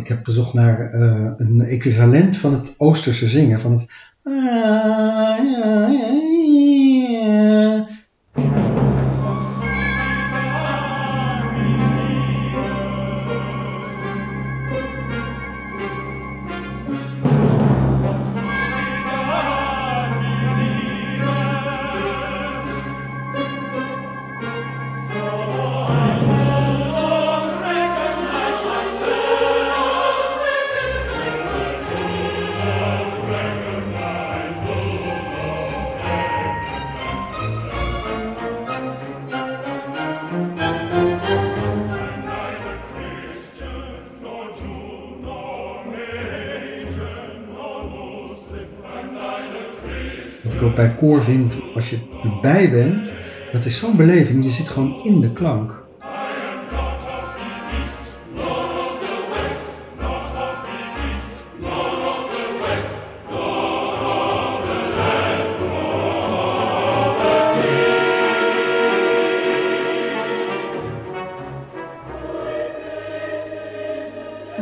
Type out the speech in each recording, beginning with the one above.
ik heb gezocht naar eh, een equivalent van het Oosterse zingen, van het. Bij koor vind, als je erbij bent, dat is zo'n beleving. Je zit gewoon in de klank.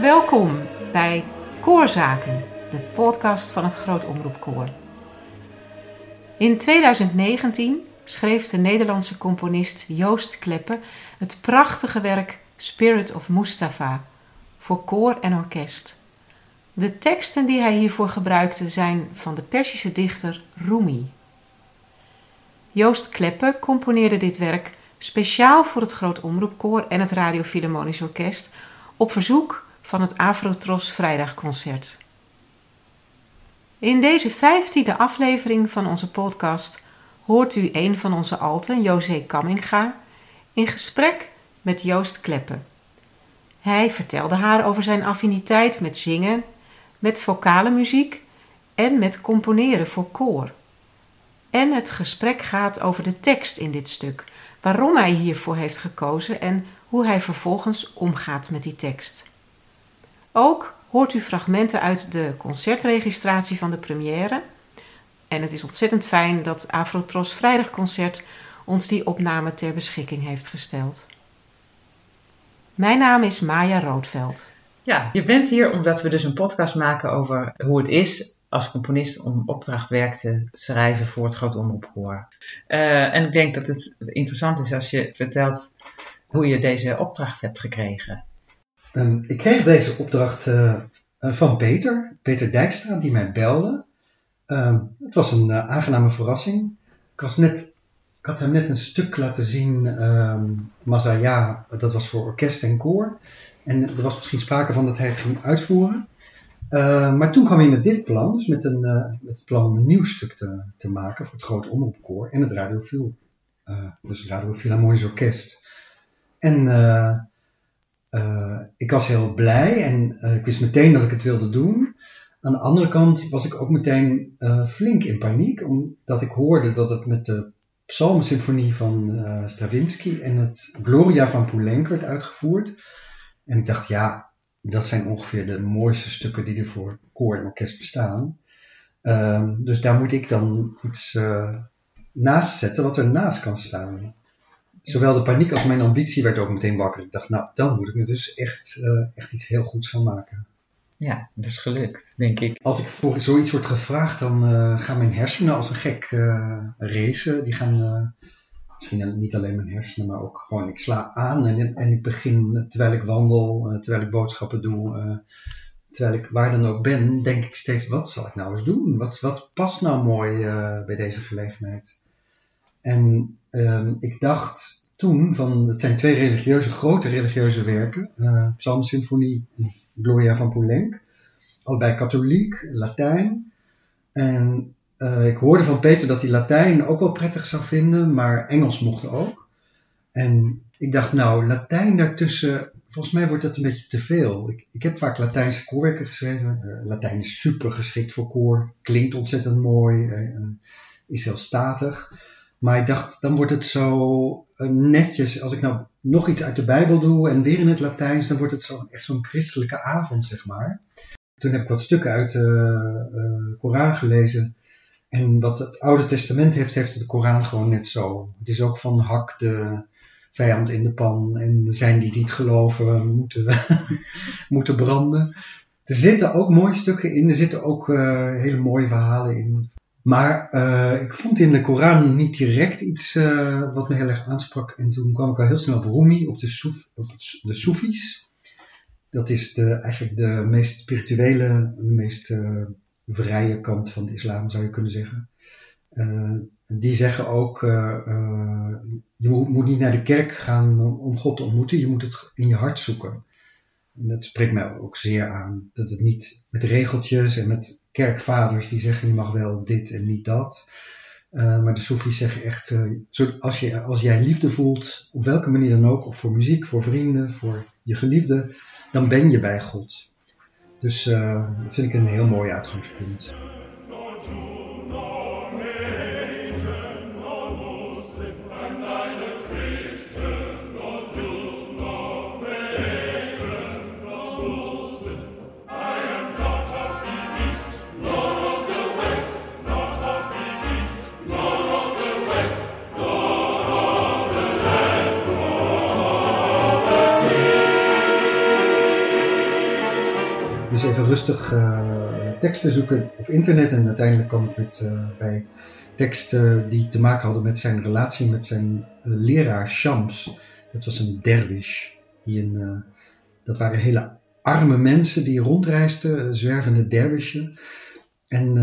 Welkom bij Koorzaken, de podcast van het Groot Omroepkoor. In 2019 schreef de Nederlandse componist Joost Kleppe het prachtige werk Spirit of Mustafa voor koor en orkest. De teksten die hij hiervoor gebruikte zijn van de Persische dichter Rumi. Joost Kleppe componeerde dit werk speciaal voor het Groot Omroepkoor en het Radio Philharmonisch Orkest op verzoek van het Afrotros Vrijdagconcert. In deze vijftiende aflevering van onze podcast hoort u een van onze alten, José Kamminga, in gesprek met Joost Kleppe. Hij vertelde haar over zijn affiniteit met zingen, met vocale muziek en met componeren voor koor. En het gesprek gaat over de tekst in dit stuk, waarom hij hiervoor heeft gekozen en hoe hij vervolgens omgaat met die tekst. Ook hoort u fragmenten uit de concertregistratie van de première. En het is ontzettend fijn dat Afrotros Vrijdagconcert ons die opname ter beschikking heeft gesteld. Mijn naam is Maya Roodveld. Ja, je bent hier omdat we dus een podcast maken over hoe het is als componist om opdrachtwerk te schrijven voor het Groot Omroepkoor. Uh, en ik denk dat het interessant is als je vertelt hoe je deze opdracht hebt gekregen. Um, ik kreeg deze opdracht uh, van Peter, Peter Dijkstra, die mij belde. Um, het was een uh, aangename verrassing. Ik, net, ik had hem net een stuk laten zien, um, Mazaya, dat was voor orkest en koor. En er was misschien sprake van dat hij het ging uitvoeren. Maar toen kwam hij met dit plan, dus met, een, met het plan om een nieuw stuk te, te maken voor het grote omroepkoor en het radiofiel. dus het Orkest. En uh, ik was heel blij en uh, ik wist meteen dat ik het wilde doen. Aan de andere kant was ik ook meteen uh, flink in paniek, omdat ik hoorde dat het met de Psalmsymfonie van Stravinsky en het Gloria van Poulenc werd uitgevoerd. En ik dacht, ja, dat zijn ongeveer de mooiste stukken die er voor koor en orkest bestaan. Ehm, dus daar moet ik dan iets naast zetten wat er naast kan staan zowel de paniek als mijn ambitie werd ook meteen wakker. Ik dacht, nou, dan moet ik me dus echt, uh, echt iets heel goeds gaan maken. Ja, dat is gelukt, denk ik. Als ik voor zoiets word gevraagd, dan uh, gaan mijn hersenen als een gek uh, racen. Die gaan, misschien niet alleen mijn hersenen, maar ook gewoon, ik sla aan en, en ik begin, terwijl ik wandel, terwijl ik boodschappen doe, terwijl ik waar dan ook ben, denk ik steeds, wat zal ik nou eens doen? Wat, wat past nou mooi bij deze gelegenheid? En um, ik dacht toen van, het zijn twee religieuze, grote religieuze werken, uh, Psalmsymfonie en Gloria van Poulenc, allebei katholiek, Latijn. En uh, ik hoorde van Peter dat hij Latijn ook wel prettig zou vinden, maar Engels mocht ook. En ik dacht, nou, Latijn daartussen, volgens mij wordt dat een beetje te veel. Ik, ik heb vaak Latijnse koorwerken geschreven. Uh, Latijn is super geschikt voor koor, klinkt ontzettend mooi, is heel statig. Maar ik dacht, dan wordt het zo uh, netjes. Als ik nou nog iets uit de Bijbel doe en weer in het Latijns, dan wordt het zo, echt zo'n christelijke avond, zeg maar. Toen heb ik wat stukken uit de uh, Koran gelezen. En wat het Oude Testament heeft, heeft de Koran gewoon net zo. Het is ook van hak de, vijand in de pan en zijn die niet geloven moeten, moeten branden. Er zitten ook mooie stukken in, er zitten ook uh, hele mooie verhalen in. Maar uh, ik vond in de Koran niet direct iets uh, wat me heel erg aansprak. En toen kwam ik al heel snel op Rumi, op de, Soef, op de. Dat is de, eigenlijk de meest spirituele, de meest vrije kant van de islam, zou je kunnen zeggen. die zeggen ook, je moet niet naar de kerk gaan om God te ontmoeten, je moet het in je hart zoeken. En dat spreekt mij ook zeer aan. Dat het niet met regeltjes en met kerkvaders die zeggen je mag wel dit en niet dat. Uh, maar de Soefies zeggen echt, uh, als, je, als jij liefde voelt, op welke manier dan ook, of voor muziek, voor vrienden, voor je geliefde, dan ben je bij God. Dus uh, dat vind ik een heel mooi uitgangspunt. Rustig uh, teksten zoeken op internet. En uiteindelijk kwam ik met, uh, bij teksten die te maken hadden met zijn relatie met zijn uh, leraar Shams. Dat was een derwish. Die een, dat waren hele arme mensen die rondreisden, zwervende derwishen. En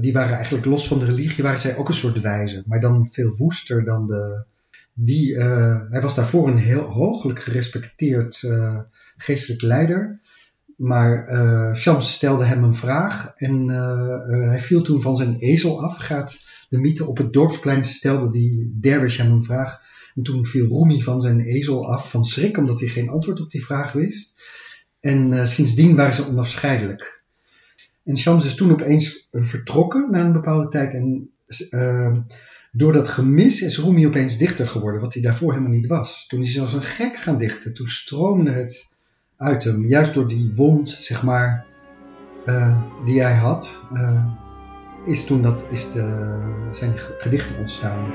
die waren eigenlijk los van de religie, waren zij ook een soort wijze. Maar dan veel woester dan de... Die, hij was daarvoor een heel hooglijk gerespecteerd geestelijk leider. Maar uh, Shams stelde hem een vraag en uh, hij viel toen van zijn ezel af. Gaat de mythe op het dorpsplein stelde die derwish hem een vraag. En toen viel Rumi van zijn ezel af van schrik omdat hij geen antwoord op die vraag wist. En sindsdien waren ze onafscheidelijk. En Shams is toen opeens vertrokken na een bepaalde tijd. En door dat gemis is Rumi opeens dichter geworden, wat hij daarvoor helemaal niet was. Toen is hij zoals een gek gaan dichten. Toen stroomde het uit hem. Juist door die wond, zeg maar, uh, die hij had, uh, is toen dat, is de, zijn gedichten ontstaan.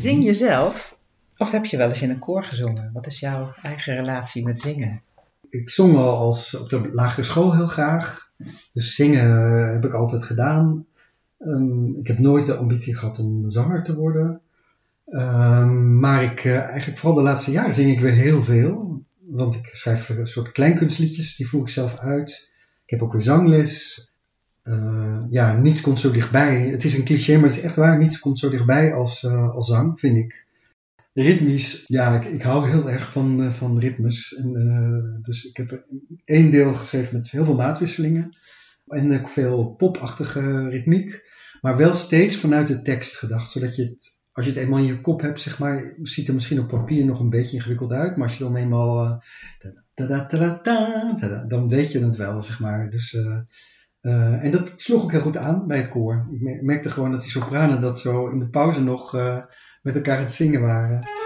Zing je zelf of heb je wel eens in een koor gezongen? Wat is jouw eigen relatie met zingen? Ik zong al als op de lagere school heel graag. Dus zingen heb ik altijd gedaan. Um, ik heb nooit de ambitie gehad om zanger te worden. Um, maar ik, uh, eigenlijk vooral de laatste jaren zing ik weer heel veel. Want ik schrijf een soort kleinkunstliedjes, die voer ik zelf uit. Ik heb ook een zangles. Uh, ja, niets komt zo dichtbij. Het is een cliché, maar het is echt waar. Niets komt zo dichtbij als, uh, als zang, vind ik. Ritmisch, ja, ik, hou heel erg van, uh, van ritmes. En, dus ik heb één deel geschreven met heel veel maatwisselingen. En ook veel popachtige ritmiek. Maar wel steeds vanuit de tekst gedacht. Zodat je het, als je het eenmaal in je kop hebt, zeg maar, ziet er misschien op papier nog een beetje ingewikkeld uit. Maar als je dan eenmaal, dan weet je het wel, zeg maar. Dus uh, en dat sloeg ook heel goed aan bij het koor. Ik merkte gewoon dat die sopranen dat zo in de pauze nog uh, met elkaar aan het zingen waren.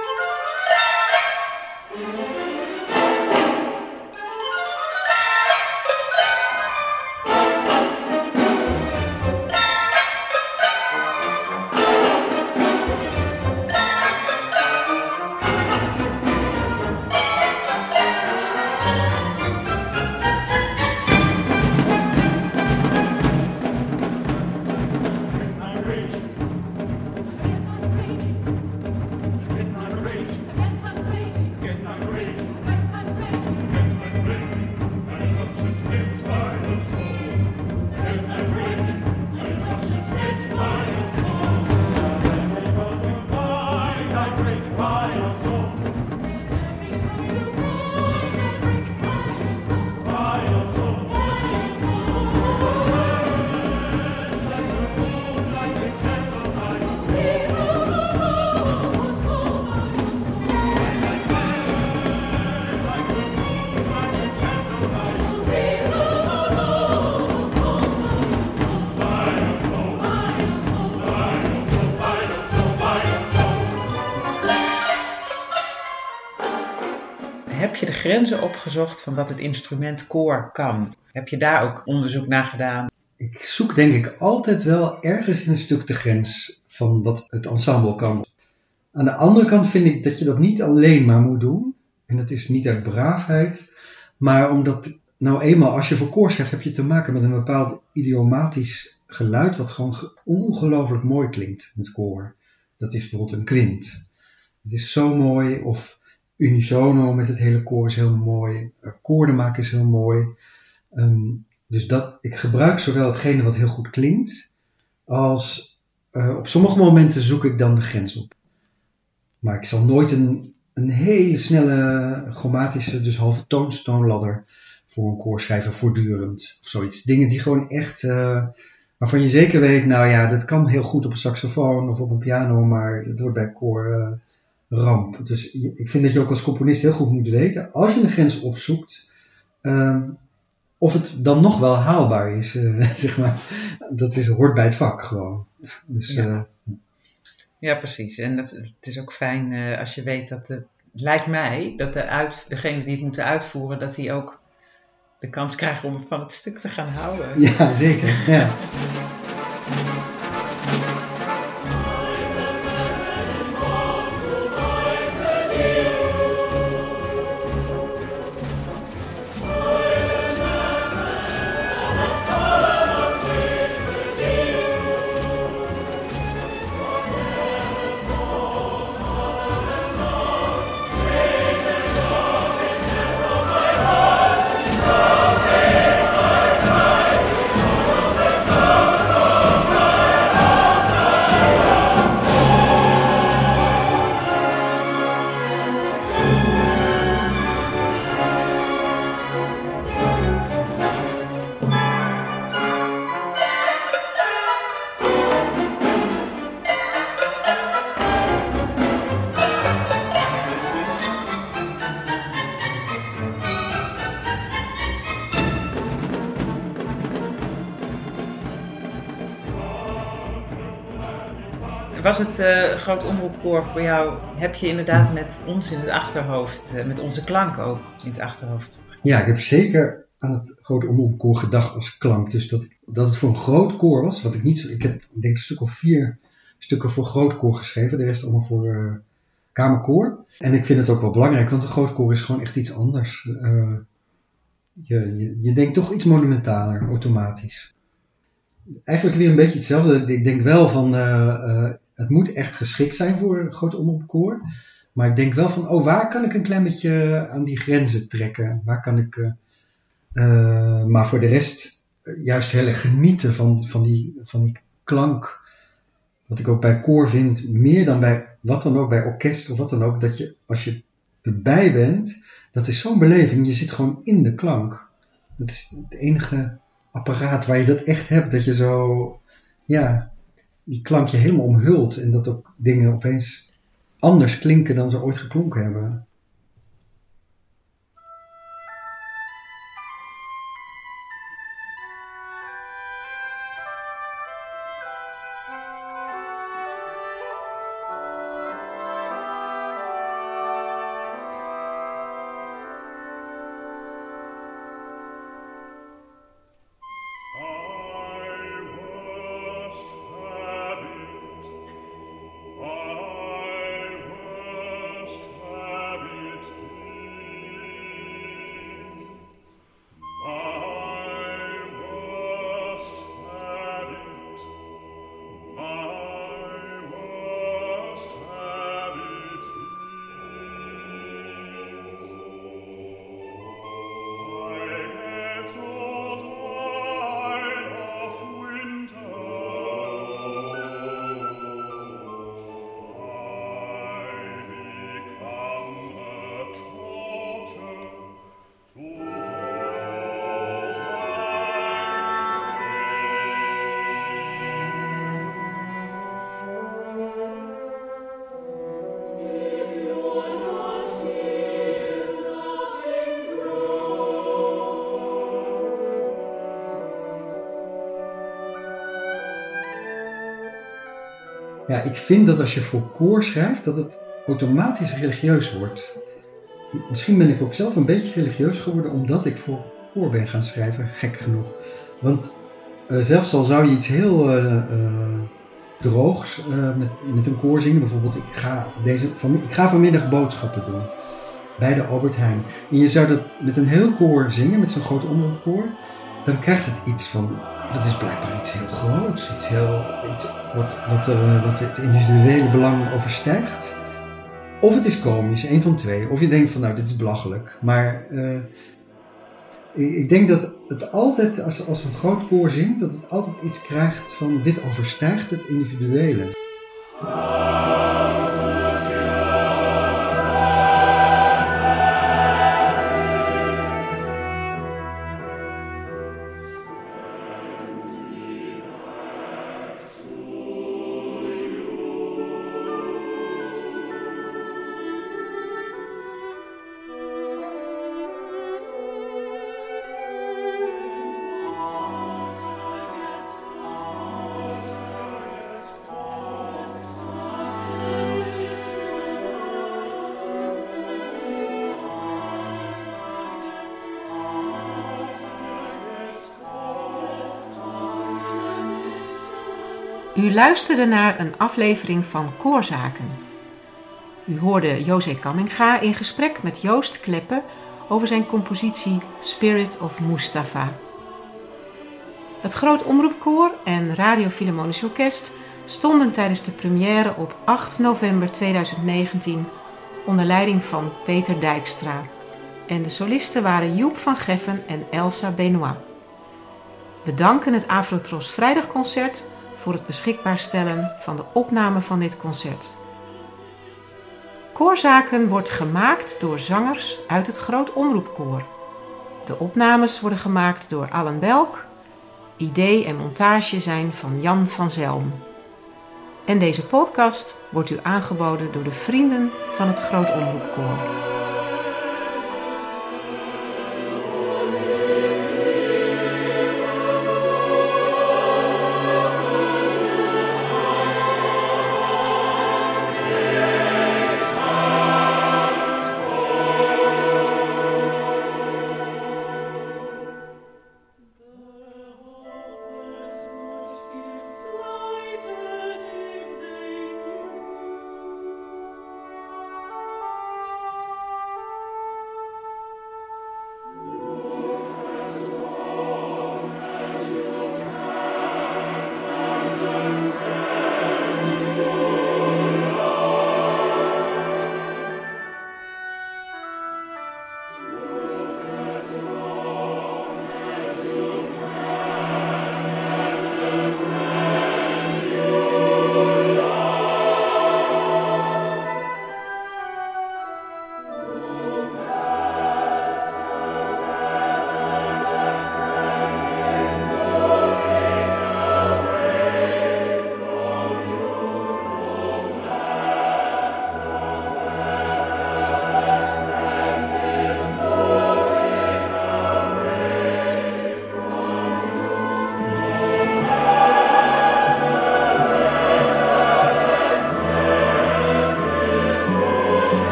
Grenzen opgezocht van wat het instrument koor kan? Heb je daar ook onderzoek naar gedaan? Ik zoek denk ik altijd wel ergens in een stuk de grens van wat het ensemble kan. Aan de andere kant vind ik dat je dat niet alleen maar moet doen. En dat is niet uit braafheid, maar omdat nou eenmaal als je voor koor schrijft heb je te maken met een bepaald idiomatisch geluid wat gewoon ongelooflijk mooi klinkt met koor. Dat is bijvoorbeeld een kwint. Het is zo mooi of unisono met het hele koor is heel mooi. Akkoorden maken is heel mooi. Ehm, dus dat, ik gebruik zowel hetgene wat heel goed klinkt, als uh, op sommige momenten zoek ik dan de grens op. Maar ik zal nooit een, een hele snelle chromatische, dus halve toonstoonladder voor een koor schrijven voortdurend. Of zoiets. Dingen die gewoon echt, uh, waarvan je zeker weet, nou ja, dat kan heel goed op een saxofoon of op een piano, maar het wordt bij koor uh, ramp. Dus ik vind dat je ook als componist heel goed moet weten, als je een grens opzoekt, um, of het dan nog wel haalbaar is, uh, zeg maar. Dat is, hoort bij het vak gewoon. Dus, ja. ja, precies. En dat, het is ook fijn uh, als je weet dat het lijkt mij dat de uit, degene die het moeten uitvoeren, dat die ook de kans krijgen om van het stuk te gaan houden. Ja, zeker. Ja. het uh, groot omroepkoor voor jou, heb je inderdaad met ons in het achterhoofd, uh, met onze klank ook in het achterhoofd? Ja, ik heb zeker aan het grote omroepkoor gedacht als klank. Dus dat, dat het voor een groot koor was, wat ik niet ik heb denk een stuk of vier stukken voor groot koor geschreven, de rest allemaal voor uh, kamerkoor. En ik vind het ook wel belangrijk, want een groot koor is gewoon echt iets anders. Je, je, denkt toch iets monumentaler, automatisch eigenlijk weer een beetje hetzelfde. Ik denk wel van, het moet echt geschikt zijn voor een groot omroepkoor. Maar ik denk wel van, oh, waar kan ik een klein beetje aan die grenzen trekken? Waar kan ik, uh, maar voor de rest juist heel erg genieten van, van, die, van die klank. Wat ik ook bij koor vind, meer dan bij wat dan ook, bij orkest of wat dan ook, dat je als je erbij bent, dat is zo'n beleving. Je zit gewoon in de klank. Dat is het enige apparaat waar je dat echt hebt. Dat je zo, ja, die klankje helemaal omhult. En dat ook dingen opeens anders klinken dan ze ooit geklonken hebben. Ja, ik vind dat als je voor koor schrijft, dat het automatisch religieus wordt. misschien ben ik ook zelf een beetje religieus geworden omdat ik voor koor ben gaan schrijven, gek genoeg. Want uh, zelfs al zou je iets heel uh, droogs met, met een koor zingen, bijvoorbeeld ik ga, deze, van, ik ga vanmiddag boodschappen doen bij de Albert Heijn. En je zou dat met een heel koor zingen, met zo'n groot omroepkoor, dan krijgt het iets van, dat is blijkbaar iets heel groots, iets, wat, wat, wat het individuele belang overstijgt. Of het is komisch, een van twee. Of je denkt van nou, dit is belachelijk. Maar uh, ik denk dat het altijd, als, als een groot koor zingt, dat het altijd iets krijgt van dit overstijgt het individuele. U luisterde naar een aflevering van Koorzaken. U hoorde José Kamminga in gesprek met Joost Kleppe over zijn compositie Spirit of Mustafa. Het Groot Omroepkoor en Radio Philharmonisch Orkest stonden tijdens de première op 8 november 2019 onder leiding van Peter Dijkstra. En de solisten waren Joep van Geffen en Elsa Benoit. We danken het Afrotros Vrijdagconcert voor het beschikbaar stellen van de opname van dit concert. Koorzaken wordt gemaakt door zangers uit het Groot Omroepkoor. De opnames worden gemaakt door Allen Belk. Idee en montage zijn van Jan van Zelm. En deze podcast wordt u aangeboden door de vrienden van het Groot Omroepkoor.